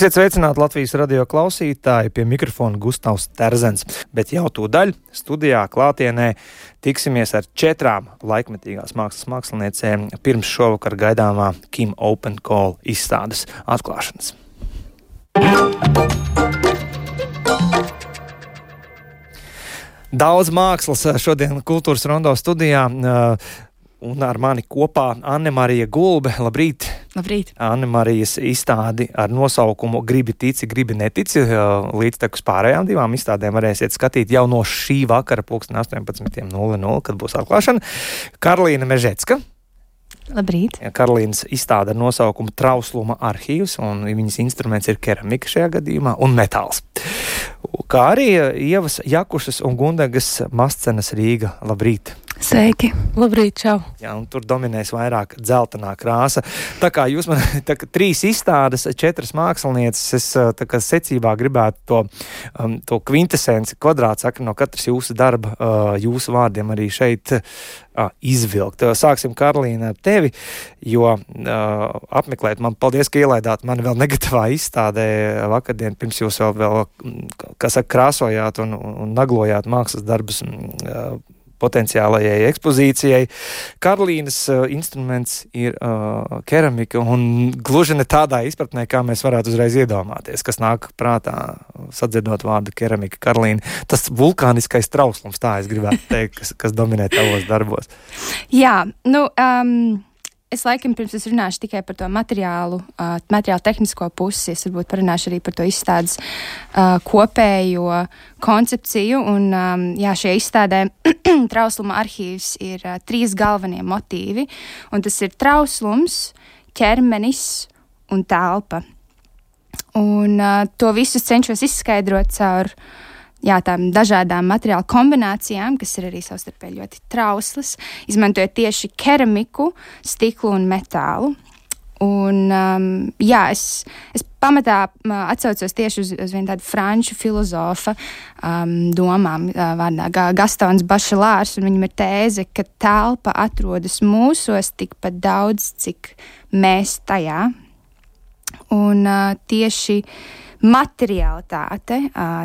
Esiet sveicināti Latvijas radio klausītāji, pie mikrofona Gustavs Terzens, bet jau tūdaļ studijā klātienē tiksimies ar četrām laikmetīgās mākslas māksliniecēm pirms šovakar gaidāmā Kim Open Call izstādes atklāšanas. Daudz mākslas šodien kultūras rondo studijā. Un ar mani kopā Anne Marija Gulbe. Labrīt! Labrīt! Anne Marijas izstādi ar nosaukumu Gribi tici, gribi netici. Līdz tekus pārējām divām izstādēm varēsiet skatīt jau no šī vakara, 18.00, kad būs atklāšana. Karolīna Mežecka. Labrīt! Karolīnas izstāde ar nosaukumu Trausluma arhīvs, un viņas instruments ir keramika šajā gadījumā un metāls. Kā arī Ievas Jakušas un Gundagas Mascenas Rīga. Labrīt! Sveiki! Labrīt, čau! Jā, un tur dominēs vairāk dzeltenā krāsa. Tā kā jūs man tā, trīs izstādes, četras mākslinieces, es tā kā secībā gribētu to, um, to kvintesenci kvadrātsakri no katras jūsu darba, uh, jūsu vārdiem arī šeit uh, izvilkt. Sāksim, Karlīna, ar tevi, jo uh, apmeklēt man, paldies, ka ielaidāt mani vēl negatīvā izstādē vakardien, pirms jūs vēl, vēl kas saka, krāsojāt un, un naglojāt mākslas darbus. Uh, potenciālajai ekspozīcijai. Karolīnas uh, instruments ir uh, keramika, un gluži ne tādā izpratnē, kā mēs varētu uzreiz iedomāties, kas nāk prātā, sadzirdot vārdu keramika. Karolīna, tas vulkāniskais trauslums, tā es gribētu teikt, kas, kas dominē tavos darbos. Jā, nu. Um... Es laikam pirms es runāšu tikai par to materiālu, uh, materiālu tehnisko pusi. Es varbūt parunāšu arī par to izstādes uh, kopējo koncepciju. Un, um, jā, šajā izstādē trausluma arhīvs ir uh, trīs galvenie motīvi. Tas ir trauslums, ķermenis un telpa. Un uh, to visu cenšos izskaidrot caur uh, jā, tām dažādām materiālu kombinācijām, kas ir arī savstarpēji ļoti trauslas, izmantojot tieši keramiku, stiklu un metālu. Un, um, jā, es, es pamatā atcaucos tieši uz, uz vienu tādu franču filozofa um, domām, uh, vārdā Gastons Bašelārs, viņam ir tēze, ka telpa atrodas mūsos tikpat daudz, cik mēs tajā. Un uh, tieši uh, materialitāte,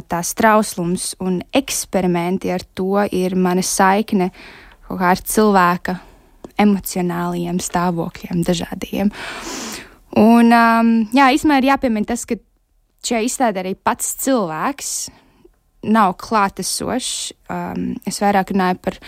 tās trauslums un eksperimenti ar to ir mana saikne kaut kā ar cilvēka emocionāliem stāvokļiem, dažādiem. Un, um, jā, īstenībā ir jāpiemina tas, ka šajā izstādē arī pats cilvēks nav klātesošs. Um, es vairāk runāju par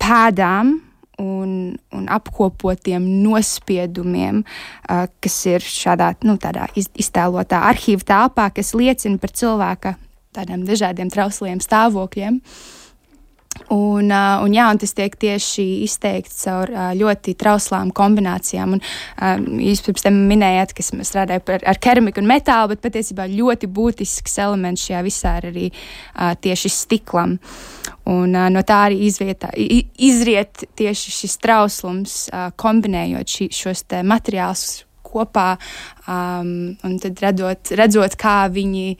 pēdām, un, un apkopotiem nospiedumiem, uh, kas ir šādā nu, iz, iztēlotā arhīva telpā, kas liecina par cilvēka tādiem dažādiem trausliem stāvokļiem. Uh, un, jā, un tas tiek tieši izteikts caur uh, ļoti trauslām kombinācijām. Un, uh, jūs pirms tam minējāt, ka strādājat ar, ar keramiku un metālu, bet patiesībā ļoti būtisks elements šajā visā ir arī uh, tieši stiklam. Un, uh, no tā arī izvietā, izriet tieši šis trauslums, uh, kombinējot ši, šos materiālus kopā um, un tad redot, redzot, kā viņi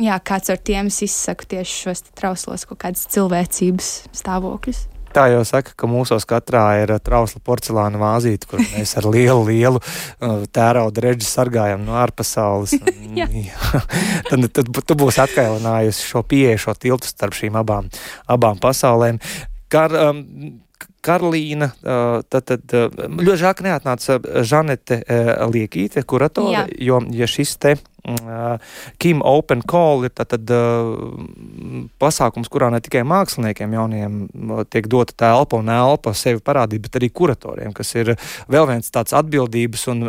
jā, kāds ar tiem izsaka tieši šos trauslos kaut kādas cilvēcības stāvokļus. Tā jau saka, ka mūsos katrā ir trausla porcelāna vāzīte, kur mēs ar lielu, lielu uh, tērauda reģi sargājam no ārpasaules. jā. jā. tad, tad tu būsi atkailinājusi šo pieeju, šo tiltu starp šīm abām, abām pasaulēm. Kar, um, Karolīna, tad, tad ļoti žēl, ka neatnāca Žanete Liekīte, kuratore, jo ja šis te Kim Open Call ir tātad pasākums, kurā ne tikai māksliniekiem jauniem tiek dota telpa un elpa sevi parādīt, bet arī kuratoriem, kas ir vēl viens tāds atbildības un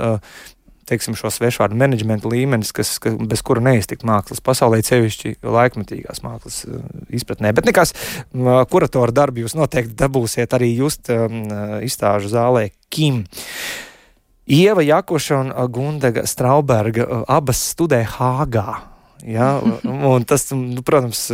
teiksim, šo svešvārdu menedžmenta līmenis, kas, kas, bez kura neiztikt mākslas pasaulē, sevišķi laikmetīgās mākslas uh, izpratnē. Bet nekas, kuratora darbu jūs noteikti dabūsiet arī just um, izstāžu zālē Kim. Ieva Jakuša un Gundega Strauberga abas studē Hāgā. Ja, un tas, nu, protams,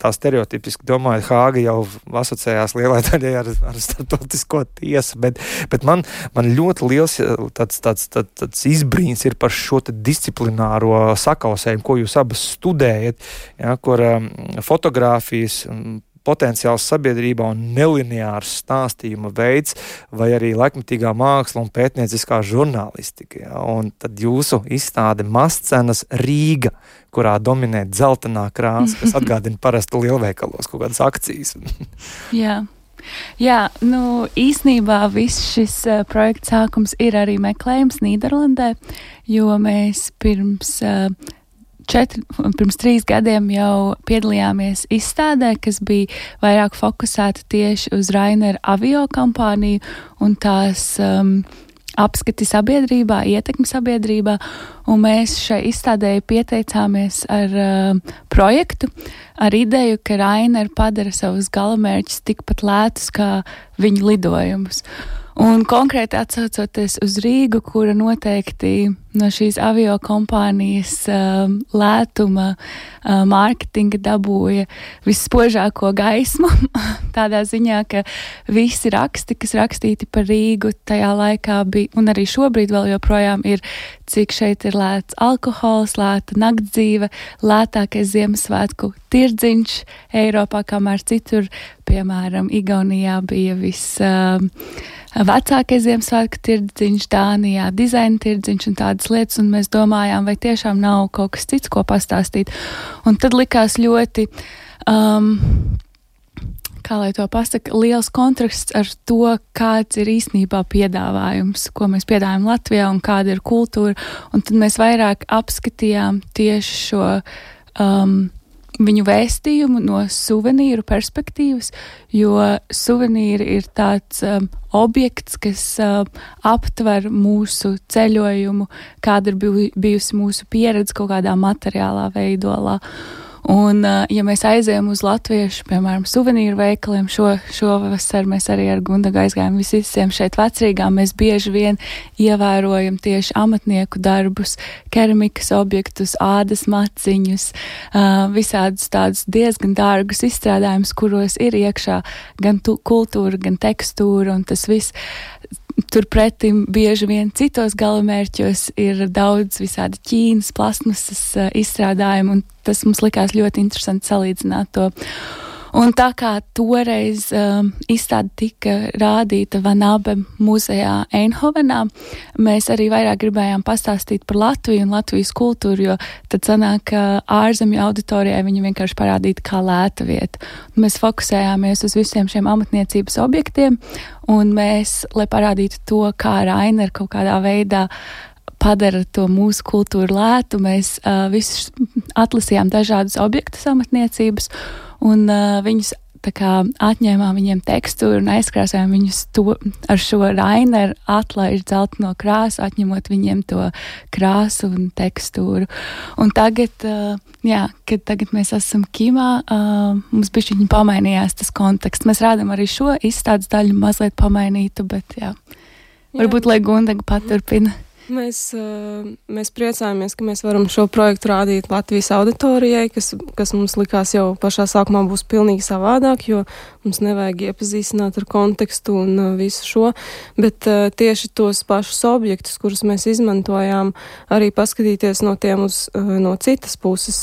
tā stereotipiski domājot, Hāga jau asociējās lielai daļai ar, ar starptautisko tiesu, bet, bet man, man ļoti liels tāds, tāds, tāds, tāds izbrīns ir par šo disciplināro sakausējumu, ko jūs abas studējat, ja, kur um, fotografijas. Um, potenciāls sabiedrībā un nelineārs stāstījuma veids, vai arī laikmatīgā māksla un pētnieciskā žurnālistika. Ja? Un tad jūsu izstāde Mascenas Rīga, kurā dominē dzeltenā krāsa, kas atgādina parasti lielveikalos kaut kādas akcijas. Jā. Jā, nu, īsnībā viss šis uh, projekts sākums ir arī meklējums Nīderlandē, jo mēs pirms. Uh, Četri, pirms trīs gadiem jau piedalījāmies izstādē, kas bija vairāk fokusēta tieši uz Rainera avio kompāniju un tās um, apskati sabiedrībā, ietekmi sabiedrībā, un mēs šai izstādēji pieteicāmies ar uh, projektu, ar ideju, ka Rainer padara savus galamērķus tikpat lētus kā viņa lidojumus. Un konkrēti atsaucoties uz Rīgu, kura noteikti no šīs avio kompānijas um, lētuma uh, mārketinga dabūja visspožāko gaismu, tādā ziņā, ka visi raksti, kas rakstīti par Rīgu tajā laikā bija, un arī šobrīd vēl joprojām ir, cik šeit ir lēts alkohols, lēta naktdzīve, lētākais Ziemassvētku tirdziņš Eiropā, kamēr citur, piemēram, Igaunijā bija viss. Uh, vecākais Ziemassvētku tirdziņš, Dānijā dizaina tirdziņš un tādas lietas, un mēs domājām, vai tiešām nav kaut kas cits, ko pastāstīt. Un tad likās ļoti. Um, kā lai to pasaka, liels kontrasts ar to, kāds ir īstenībā piedāvājums, ko mēs piedāvājam Latvijā un kāda ir kultūra. Un tad mēs vairāk apskatījām tieši šo um, viņu vēstījumu no suvenīru perspektīvas, jo suvenīri ir tāds um, objekts, kas um, aptver mūsu ceļojumu, kāda ir bijusi mūsu pieredze kaut kādā materiālā veidolā. Un, ja mēs aizējām uz latviešu, piemēram, suvenīru veikaliem, šo, šovasar mēs arī ar Gundagu aizgājām visiem šeit vecrīgā, mēs bieži vien ievērojam tieši amatnieku darbus, keramikas objektus, ādas maciņus, visādus tādus diezgan dārgus izstrādājumus, kuros ir iekšā gan kultūra, gan tekstūra, un tas viss Turpretī bieži vien citos galamērķos ir daudz visādi ķīnas, plasmasas uh, izstrādājumu, un tas mums likās ļoti interesanti salīdzināt to. Un tā kā toreiz um, izstāde tika rādīta Vanabe muzejā Einhovenā, mēs arī vairāk gribējām pastāstīt par Latviju un Latvijas kultūru, jo tad sanāk, ka ārzemju auditorijai viņi vienkārši parādītu kā lēta vieta. Un mēs fokusējāmies uz visiem šiem amatniecības objektiem, un mēs, lai parādītu to, kā Rainer kaut kādā veidā padara to mūsu kultūru lētu. Mēs uh, visus atlasījām dažādus objektus amatniecības, un uh, viņus kā, atņēmām viņiem tekstūru un aizkrāsojām viņus to, ar šo raineru atlaižu dzelteno krāsu, atņemot viņiem to krāsu un tekstūru. Un tagad, jā, kad tagad mēs esam kimā, mums bišķi viņi pamainījās tas konteksts. Mēs rādam arī šo izstādes daļu mazliet pamainītu, bet jā. Varbūt, jā. lai Gundaga paturpina. Mēs, mēs priecājamies, ka mēs varam šo projektu rādīt Latvijas auditorijai, kas, kas mums likās jau pašā sākumā būs pilnīgi savādāk, jo mums nevajag iepazīstināt ar kontekstu un visu šo, bet tieši tos pašus objektus, kurus mēs izmantojām, arī paskatīties no tiem uz no citas puses.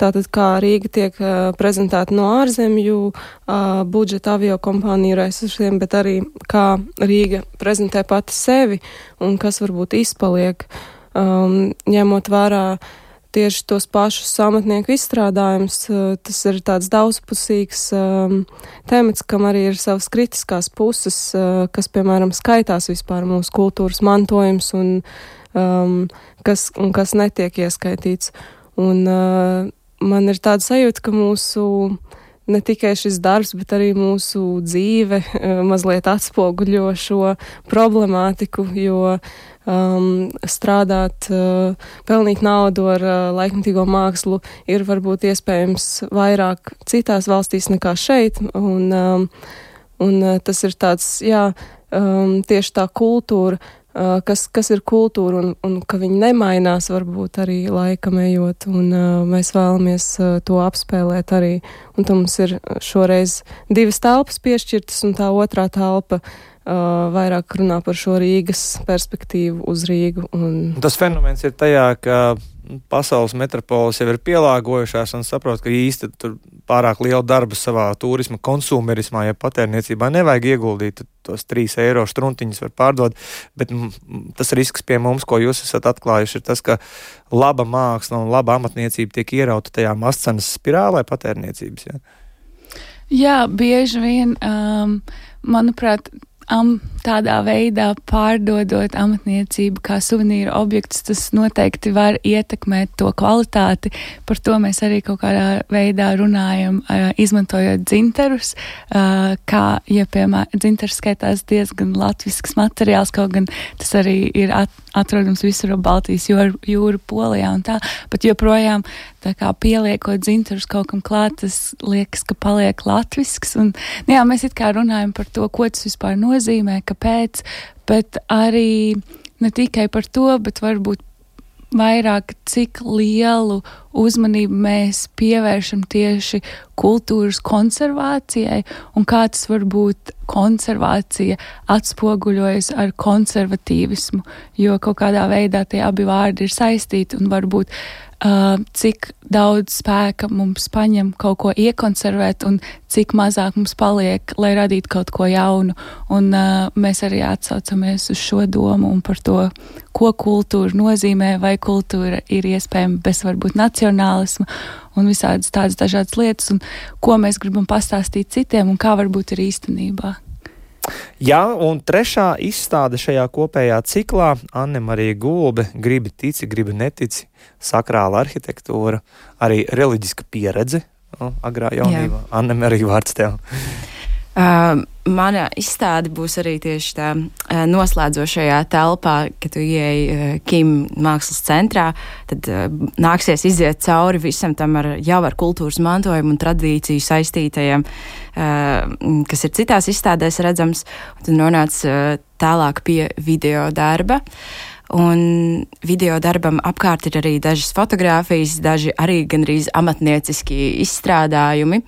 Tātad, kā Rīga tiek prezentēta no ārzemju budžeta avio kompāniju resursiem, bet arī kā Rīga prezentē pati sevi un kas varbūt izpaliek, um, ņemot vērā tieši tos pašus amatnieku izstrādājumus. Uh, tas ir tāds daudzpusīgs um, temats, kam arī ir savas kritiskās puses, uh, kas, piemēram, skaitās vispār mūsu kultūras mantojums un, um, kas, un kas netiek ieskaitīts. Un, uh, man ir tāda sajūta, ka mūsu ne tikai šis darbs, bet arī mūsu dzīve mazliet atspoguļo šo problemātiku, jo um, strādāt, uh, pelnīt naudu ar uh, laikmatīgo mākslu ir varbūt iespējams vairāk citās valstīs nekā šeit. Un, um, un uh, tas ir tāds, jā, um, tieši tā kultūra, uh, kas, kas ir kultūra un, un ka viņi nemainās varbūt arī laikam ejot. Un uh, mēs vēlamies uh, to apspēlēt arī. Un tam mums ir šoreiz divas telpas piešķirtas un tā otrā telpa uh, vairāk runā par šo Rīgas perspektīvu uz Rīgu. Un... Tas fenomens ir tajā, ka pasaules metropoles jau ir pielāgojušās un saprot, ka īsti tur pārāk lielu darbu savā turisma konsumerismā, ja patērniecībā nevajag ieguldīt, tos 3 eiro struntiņus var pārdot, bet tas risks pie mums, ko jūs esat atklājuši, ir tas, ka laba māksla un laba amatniecība tiek ierauta tajā mascenas spirālē patērniecības. Ja? Jā, bieži vien, um, manuprāt, Um, tādā veidā pārdodot amatniecību kā suvenīru objektus, tas noteikti var ietekmēt to kvalitāti. Par to mēs arī kaut kādā veidā runājam, izmantojot dzinterus, kā, ja, piemēram, dzinters skaitās diezgan latvisks materiāls, kaut gan tas arī ir at, atrodams visur Baltijas jūru, jūru polijā un tā, bet joprojām tā kā pieliekot dzinterus kaut kam klāt, tas liekas, ka paliek latvisks. Un, nu jā, mēs it kā runājam par to, ko tas vispār nozīmē, kāpēc, bet arī ne tikai par to, bet varbūt vairāk, cik lielu uzmanību mēs pievēršam tieši kultūras konservācijai un kā tas varbūt konservācija atspoguļojas ar konservatīvismu, jo kaut kādā veidā tie abi vārdi ir saistīti un varbūt uh, cik daudz spēka mums paņem kaut ko iekonservēt un cik mazāk mums paliek, lai radītu kaut ko jaunu. Un uh, mēs arī atsaucamies uz šo domu un par to, ko kultūra nozīmē, vai kultūra ir iespējama bez varbūt nacionālisma un visādas tādas dažādas lietas, un ko mēs gribam pastāstīt citiem un kā varbūt ir īstenībā. Jā, un trešā izstāde šajā kopējā ciklā - Anne Marija Gulbe, gribi tici, gribi netici, sakrāla arhitektūra, arī reliģiska pieredze, nu, agrā jaunībā. Anne Marija vārds tev. Uh, mana izstāde būs arī tieši tā uh, noslēdzošajā telpā, kad tu ieej uh, Kim mākslas centrā, tad nāksies iziet cauri visam tam ar jau ar kultūras mantojumu un tradīciju saistītajiem, kas ir citās izstādēs redzams, tad nonāc tālāk pie video darba. Un video darbam apkārt ir arī dažas fotogrāfijas, daži arī gandrīz amatnieciski izstrādājumi.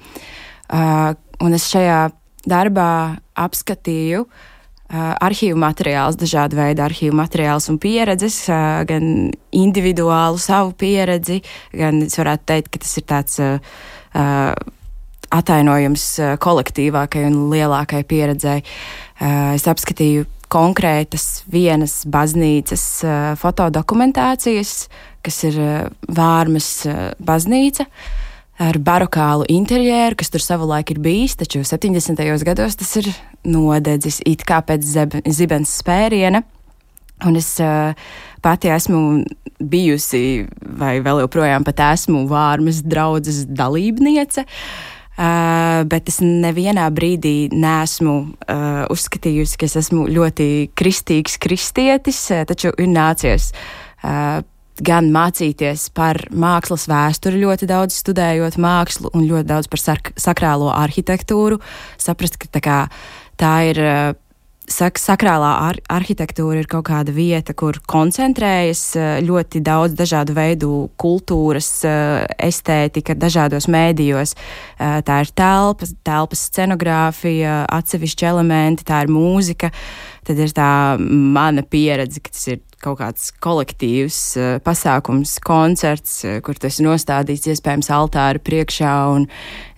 Uh, un es šajā darbā apskatīju arhīvu materiālus, dažādu veidu arhīvu materiālus un pieredzes, gan individuālu savu pieredzi, gan es varētu teikt, ka tas ir tāds atainojums kolektīvākai un lielākai pieredzei. Es apskatīju konkrētas vienas baznīcas fotodokumentācijas, kas ir Vārmas baznīca. Uh, ar barokālu interjeru, kas tur savulaik ir bijis, taču 70. gados tas ir nodedzis it kā pēc zibens spēriena. Un es uh, pati esmu bijusi, vai vēl joprojām pat esmu vārmas draudzes dalībniece. Uh, bet es nevienā brīdī neesmu uh, uzskatījusi, ka es esmu ļoti kristīgs kristietis, taču ir nācies uh, gan mācīties par mākslas vēsturi, ļoti daudz studējot mākslu un ļoti daudz par sakrālo arhitektūru, saprast, ka tā, kā, tā ir. Eh, sak, sakrālā ar, arhitektūra ir kaut kāda vieta, kur koncentrējas eh, ļoti daudz dažādu veidu kultūras, eh, estētika, dažādos mēdījos. Tā ir telpas, telpas scenogrāfija, atsevišķi elementi, tā ir mūzika. Tad ir tā mana pieredze, ka tas ir kaut kāds kolektīvs uh, pasākums, koncerts, uh, kur tas nostādīts iespējams altāra priekšā un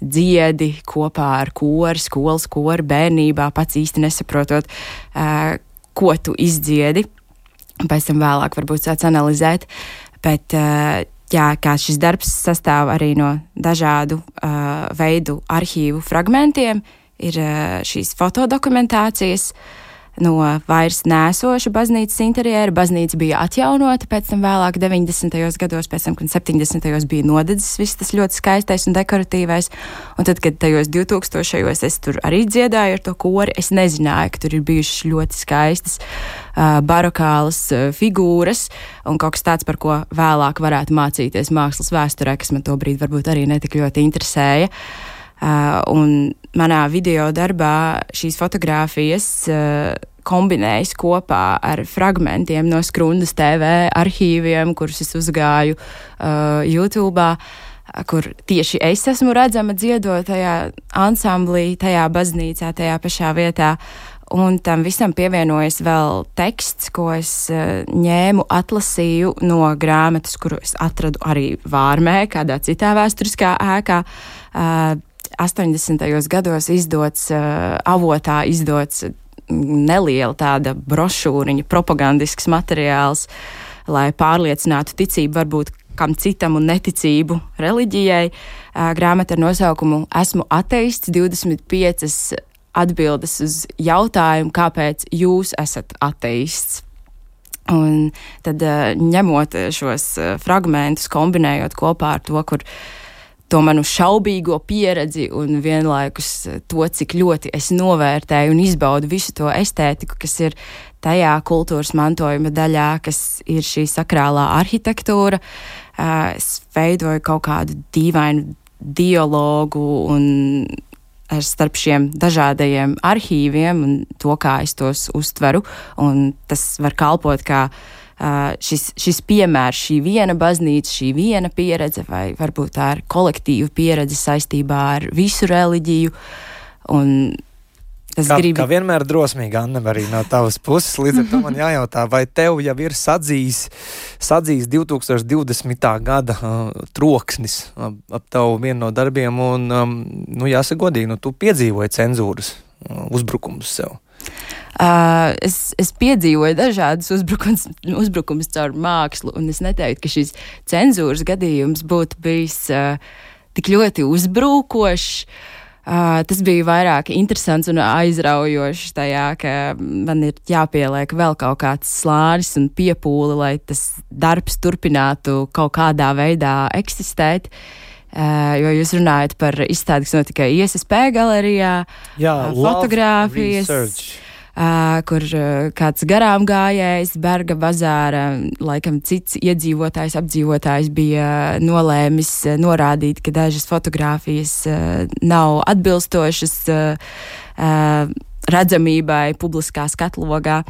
dziedi kopā ar koru, skolas koru bērnībā, pats īsti nesaprotot, uh, ko tu izdziedi. Pēc tam vēlāk varbūt sāc analizēt, bet jā, kā šis darbs sastāv arī no dažādu veidu arhīvu fragmentiem, ir šīs fotodokumentācijas, uh, no vairs nēsoša baznīcas interjera. Baznīca bija atjaunota pēc tam vēlāk 90. gados, pēc tam, kad 70. bija nodedzis viss tas ļoti skaistais un dekoratīvais. Un tad, kad tajos 2000. es tur arī dziedāju ar to kori, es nezināju, ka tur ir bijušas ļoti skaistas barokālas figūras un kaut kas tāds, par ko vēlāk varētu mācīties mākslas vēsturē, kas man to brīdi varbūt arī netik ļoti interesēja. Uh, un manā video darbā šīs fotogrāfijas uh, kombinējas kopā ar fragmentiem no Skrundas TV arhīviem, kurus es uzgāju uh, YouTube. Kur tieši es esmu redzama dziedot tajā ansamblī, tajā baznīcā, tajā pašā vietā. Un tam visam pievienojas vēl teksts, ko es uh, ņēmu, atlasīju no grāmatas, kuru es atradu arī Vārmē, kādā citā vēsturiskā ēkā. Uh, 80. gados izdots, uh, avotā izdots neliela tāda brošūriņa, propagandisks materiāls, lai pārliecinātu ticību varbūt kam citam un neticību reliģijai. Grāmata ar nosaukumu Esmu ateists 25 atbildes uz jautājumu, kāpēc jūs esat ateists. Un tad ņemot šos fragmentus, kombinējot kopā ar to, kur to manu šaubīgo pieredzi un vienlaikus to, cik ļoti es novērtēju un izbaudu visu to estētiku, kas ir tajā kultūras mantojuma daļā, kas ir šī sakrālā arhitektūra. Es veidoju kaut kādu dīvainu dialogu un starp šiem dažādajiem arhīviem un to, kā es tos uztveru. Tas var kalpot kā Uh, šis, šis piemērs, šī viena baznīca, šī viena pieredze, vai varbūt tā ir kolektīva pieredze saistībā ar visu reliģiju. Un Es kā, gribu. Kā vienmēr drosmīgi, Anna, arī no tavas puses. Līdz ar to man jājautā, vai tev jau ir sadzījis, sadzījis 2020. gada uh, troksnis ap, ap tavu vienu no darbiem, un, um, nu, jāsaka godīgi, nu, tu piedzīvoji cenzūras uh, uzbrukumus sev. Uh, es, es piedzīvoju dažādus uzbrukums, uzbrukumus caur mākslu, un es neteiktu, ka šis cenzūras gadījums būtu bijis uh, tik ļoti uzbrukošs. Uh, tas bija vairāk interesants un aizraujošs tajā, ka man ir jāpieliek vēl kaut kāds slānis un piepūle, lai tas darbs turpinātu kaut kādā veidā eksistēt. Uh, jo jūs runājat par izstādi, kas notika ISP galerijā, Jā, uh, fotogrāfijas. Research kur kāds garām gājējs, Berga bazāra, laikam cits iedzīvotājs, apdzīvotājs bija nolēmis norādīt, ka dažas fotogrāfijas nav atbilstošas redzamībai publiskā skatlogā.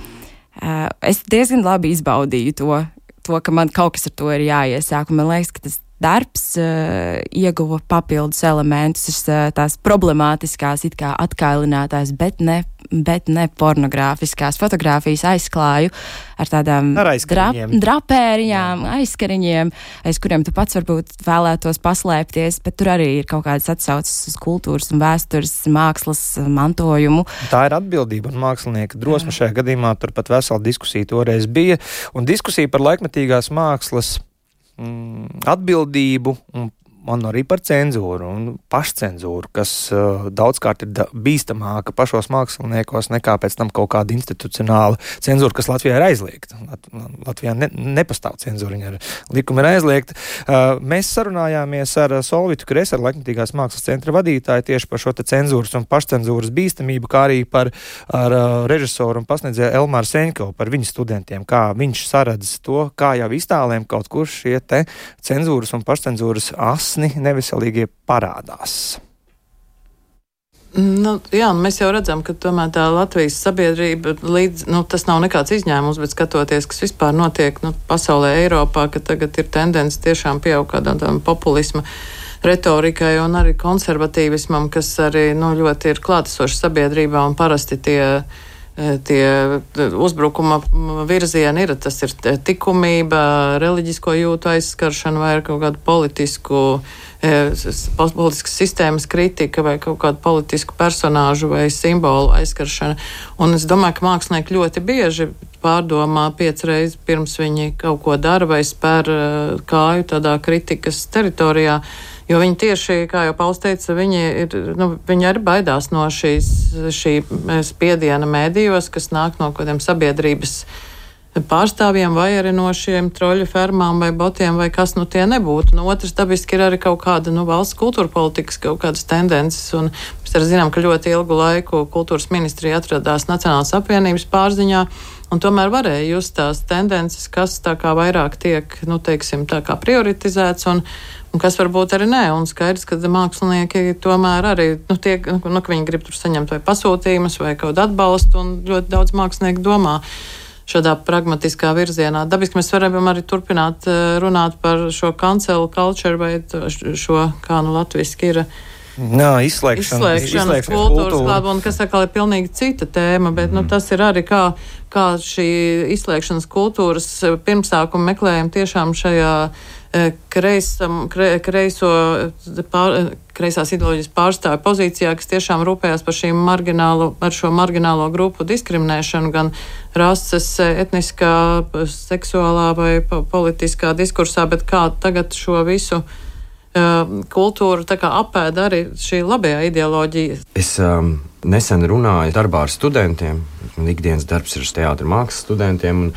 Es diezgan labi izbaudīju to, to, ka man kaut kas ar to ir jāiesāk. Man liekas, ka tas darbs uh, ieguva papildus elementus, uh, tās problemātiskās, it kā atkailinātās, bet ne bet ne pornogrāfiskās fotogrāfijas aizklāju ar tādām ar drap, drapērijām, aizskariņiem, aiz kuriem tu pats varbūt vēlētos paslēpties, bet tur arī ir kaut kādas atsauces uz kultūras un vēstures mākslas mantojumu. Tā ir atbildība un mākslinieka drosme šajā gadījumā. Turpat vesela diskusija toreiz bija, un diskusija par laikmetīgās mākslas mm, atbildību un man arī par cenzūru un pašcensūru, kas uh, daudzkārt ir bīstamāka pašos māksliniekos nekā pēc tam kaut kāda institucionāla cenzūra, kas Latvijā ir aizliegta. Lat Latvijā ne, nepastāv cenzūra, viņa ir likuma ir aizliegta. Uh, mēs sarunājāmies ar Solvitu Kreseru, laikmatīgās mākslas centra vadītāju, tieši par šo cenzūras un pašcensūras bīstamību, kā arī par ar, uh, režisoru un pasniedzēju Elmāru Seņkovu, par viņu studentiem, kā viņš saredz to, kā jau iztālēm kaut kur šie cenzūras un pašcensūras asni asni neveselīgie parādās. Nu, jā, mēs jau redzam, ka tomēr tā Latvijas sabiedrība, līdz, nu, tas nav nekāds izņēmums, bet skatoties, kas vispār notiek nu, pasaulē, Eiropā, ka tagad ir tendence tiešām pieaug kādam populismu retorikai un arī konservatīvismam, kas arī nu, ļoti ir klātesoši sabiedrībā un parasti tie tie uzbrukuma virzieni ir. Tas ir likumība, reliģisko jūtu aizskaršana vai kaut kādu politisku E, politiskas sistēmas kritika vai kaut kādu politisku personāžu vai simbolu aizskaršana. Un es domāju, ka mākslinieki ļoti bieži pārdomā piecas reizes pirms viņi kaut ko dara vai spēr kāju tādā kritikas teritorijā. Jo viņi tieši, kā jau Pauls teica, viņi, ir, nu, viņi arī baidās no šīs, šī spiediena mēdījos, kas nāk no kaut kādiem sabiedrības pārstāvjiem, vai arī no šiem troļu fermām vai botiem, vai kas nu tie nebūtu. No otras dabiski ir arī kaut kāda nu, valsts kultūra politikas, kaut kādas tendences. Un mēs arī zinām, ka ļoti ilgu laiku kultūras ministrija atradās Nacionālās apvienības pārziņā. Un tomēr varēja just tās tendences, kas tā kā vairāk tiek, nu, teiksim, tā kā prioritizēts un, un kas varbūt arī nē. Un skaidrs, ka mākslinieki tomēr arī, nu, tiek, nu, ka viņi grib tur saņemt vai pasūtījumus vai kaut kādu atbalstu, un ļoti daudz mākslinieku domā šādā pragmatiskā virzienā. Dabiski mēs varam arī turpināt eh, runāt par šo cancel culture vai šo, kā nu latviski ir Nā, izslēgšana, izslēgšanas kultūras klātbūtne, kas atkal ir pilnīgi cita tēma, bet nu, tas ir arī kā, kā šī izslēgšanas kultūras pirmsākuma meklējuma tiešām šajā eh, kreisam, kre, kreiso, pār, kreisās ideoloģijas pārstāvju pozīcijā, kas tiešām rūpējās par šīm marginālo, ar šo marginālo grupu diskriminēšanu, gan rases, etniskā, seksuālā vai politiskā diskursā, bet kā tagad šo visu kultūru apēda arī šī labajā ideoloģija. Es um, nesen runāju darbā ar studentiem. Man ikdienas darbs ir uz teātra mākslas studentiem. Un,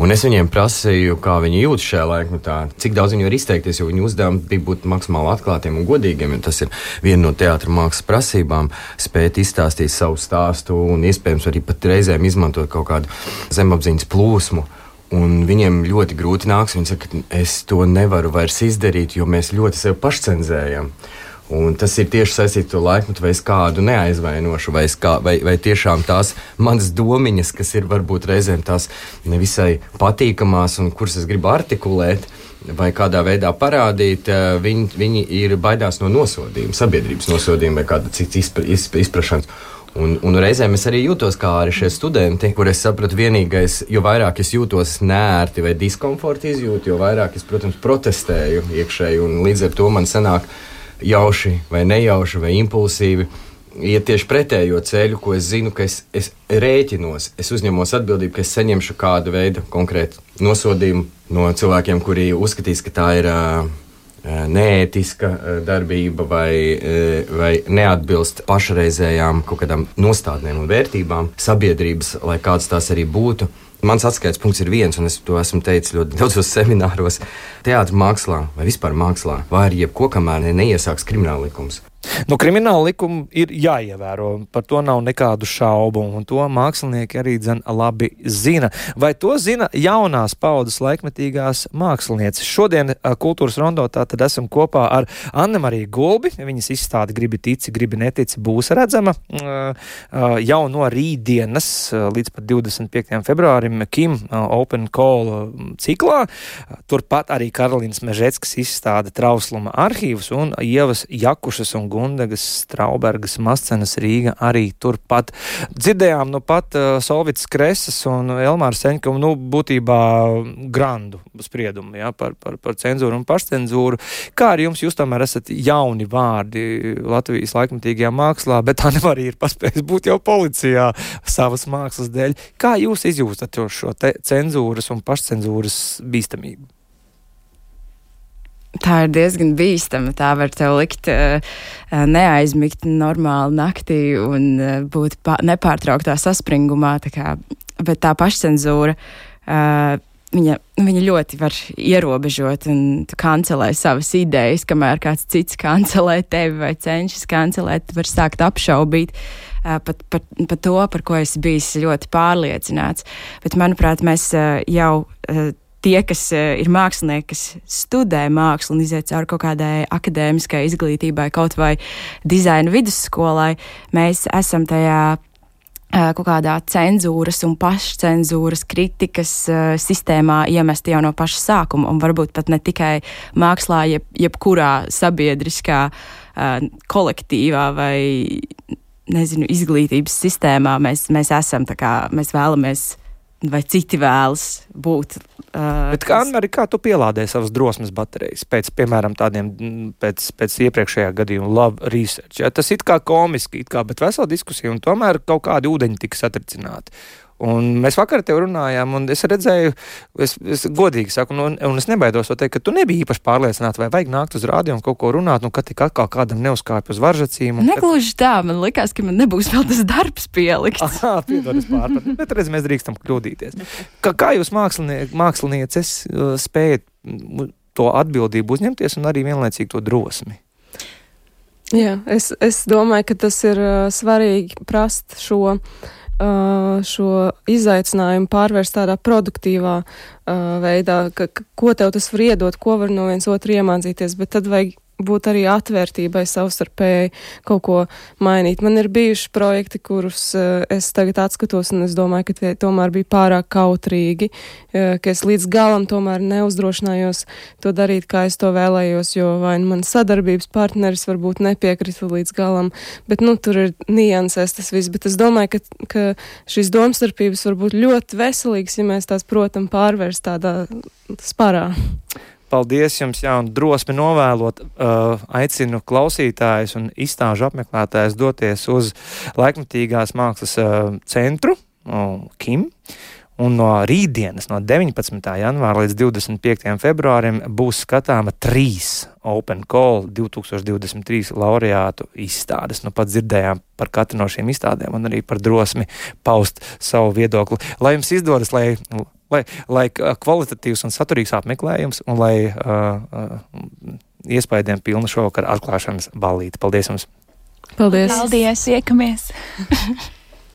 un es viņiem prasīju, kā viņi jūtas šajā laikmetā, cik daudz viņi var izteikties, viņu uzdevums bija būt maksimāli atklātiem un godīgiem. Tas ir viena no teātra mākslas prasībām - spēt izstāstīt savu stāstu un iespējams arī pat reizēm izmantot kaut kādu zemapziņas plūsmu. Un viņiem ļoti grūti nāks. Viņi saka, es to nevaru vairs izdarīt, jo mēs ļoti sevi pašcenzējam. Un tas ir tieši saistīts ar to laikmetu, vai es kādu neaizvainošu, vai, kā, vai, vai tiešām tās manas domiņas, kas ir varbūt reizēm tās nevisai patīkamās un kuras es gribu artikulēt. Vai kādā veidā parādīt, eh, viņi, viņi ir baidās no nosodījuma, sabiedrības nosodījuma vai kāda cita izpra, izpra, izprašanas. Un, un reizēm es arī jūtos kā arī šie studenti, kur es sapratu, vienīgais, jo vairāk es jūtos nērti vai diskomforta izjūtu, jo vairāk es, protams, protestēju iekšēji. Līdz ar to man sanāk jauši vai nejauši vai impulsīvi iet tieši pretējo ceļu, ko es zinu, ka es, es rēķinos, es uzņemos atbildību, ka es saņemšu kādu veidu konkrētu nosodījumu no cilvēkiem, kuri uzskatīs, ka tā ir. Uh, neētiska eh, darbība vai, eh, vai neatbilst pašreizējām kaut kādām nostādnēm un vērtībām sabiedrības, lai kādas tās arī būtu. Mans atskaites punkts ir viens, un es to esmu teicis ļoti daudzos semināros. Teātris mākslā vai vispār mākslā, vai arī jebko, kamēr neiesāks krimināla likums. Nu, krimināla likuma ir jāievēro, par to nav nekādu šaubu, un to mākslinieki arī dzen labi zina. Vai to zina jaunās paudzes laikmetīgās mākslinieces? Šodien kultūras rondo tātad esam kopā ar Anne-Mariju Gulbi. Viņas izstāde gribi tici, gribi netici būs redzama jau no rītdienas līdz pat 25. februārim Kim Open Call ciklā. Turpat arī Karolīnas Mežetskas izstāde Trausluma arhīvus un Ievas Jakušas un Gundegas, Straubergas, Mascenas, Rīga arī turpat. Dzirdējām nu pat uh, Solvits Kresas un Elmāra Seņkam, nu, būtībā grandu spriedumu, jā, par, par, par cenzūru un pašcenzūru. Kā ar jums, jūs tomēr esat jauni vārdi Latvijas laikmatīgajā mākslā, bet tā nevar arī ir paspējis būt jau policijā savas mākslas dēļ. Kā jūs izjūtat šo cenzūras un pašcenzūras bīstamību? tā ir diezgan bīstama. Tā var tev likt uh, neaizmigt normāli naktī un uh, būt nepārtrauktā saspringumā. Tā kā, bet tā pašcensūra. Uh, Viņa, viņa ļoti var ierobežot un kancelēt savas idejas, kamēr kāds cits kancelē tevi vai cenšas kancelēt. Var sākt apšaubīt pat par, par to, par ko esi bijis ļoti pārliecināts. Bet, manuprāt, mēs jau tie, kas ir mākslinieki, kas studē mākslu un iziet cauri kaut kādai akadēmiskai izglītībai, kaut vai dizaina vidusskolai, mēs esam tajā kaut kādā cenzūras un pašcensūras kritikas uh, sistēmā iemesti jau no paša sākuma, un varbūt pat ne tikai mākslā, jeb, jebkurā sabiedriskā uh, kolektīvā vai nezinu, izglītības sistēmā mēs, mēs esam, kā mēs vēlamies vai citi vēlas būt. Uh, Bet kā, Anna, kā tu pielādē savas drosmes baterijas pēc, piemēram, tādiem pēc, pēc iepriekšējā gadījuma love research? Ja? Tas it kā komiski, it kā, bet vesela diskusija, un tomēr kaut kādi ūdeņi tika satricināti. Un mēs vakar te runājām, un es redzēju, es, es godīgi saku, nu, un es nebaidos to teikt, ka tu nebija īpaši pārliecināts, vai vajag nākt uz rādio un kaut ko runāt, nu, kad tik atkal kādam neuzkāpj uz varžacīm. Negluži tā, man likās, ka man nebūs vēl tas darbs pielikts. Aha, piedod, es pārpratu, bet redz, mēs drīkstam kļūdīties. Kā, kā jūs mākslinie, mākslinieces uh, spējat to atbildību uzņemties un arī vienlaicīgi to drosmi? Jā, es, es domāju, ka tas ir uh, svarīgi prast šo uh, šo izaicinājumu pārvērst tādā produktīvā veidā, ka, ko tev tas var iedot, ko var no viens otru iemācīties, bet tad vajag būt arī atvērtībai savstarpēji kaut ko mainīt. Man ir bijuši projekti, kurus uh, es tagad atskatos, un es domāju, ka tie tomēr bija pārāk kautrīgi, uh, ka es līdz galam tomēr neuzdrošinājos to darīt, kā es to vēlējos, jo vai nu man sadarbības partneris varbūt nepiekrita līdz galam, bet, nu, tur ir niansēs tas viss, bet es domāju, ka, ka šīs domstarpības var būt ļoti veselīgas, ja mēs tās, protam, pārvērst tādā sparā. Paldies jums, jā, un drosmi novēlot. Uh, aicinu klausītājus un izstāžu apmeklētājus doties uz laikmatīgās mākslas uh, centru, uh, Kim. Un no rītdienas, no 19. janvāra līdz 25. februārim, būs skatāma trīs Open Call 2023 laureātu izstādes. Nu, pat dzirdējām par katru no šīm izstādēm un arī par drosmi paust savu viedokli. Lai jums izdodas, lai lai, lai kvalitatīvs un saturīgs apmeklējums un lai uh, uh, iespējām pilna šovakar atklāšanas ballīte. Paldies jums! Paldies! Paldies! Iekamies!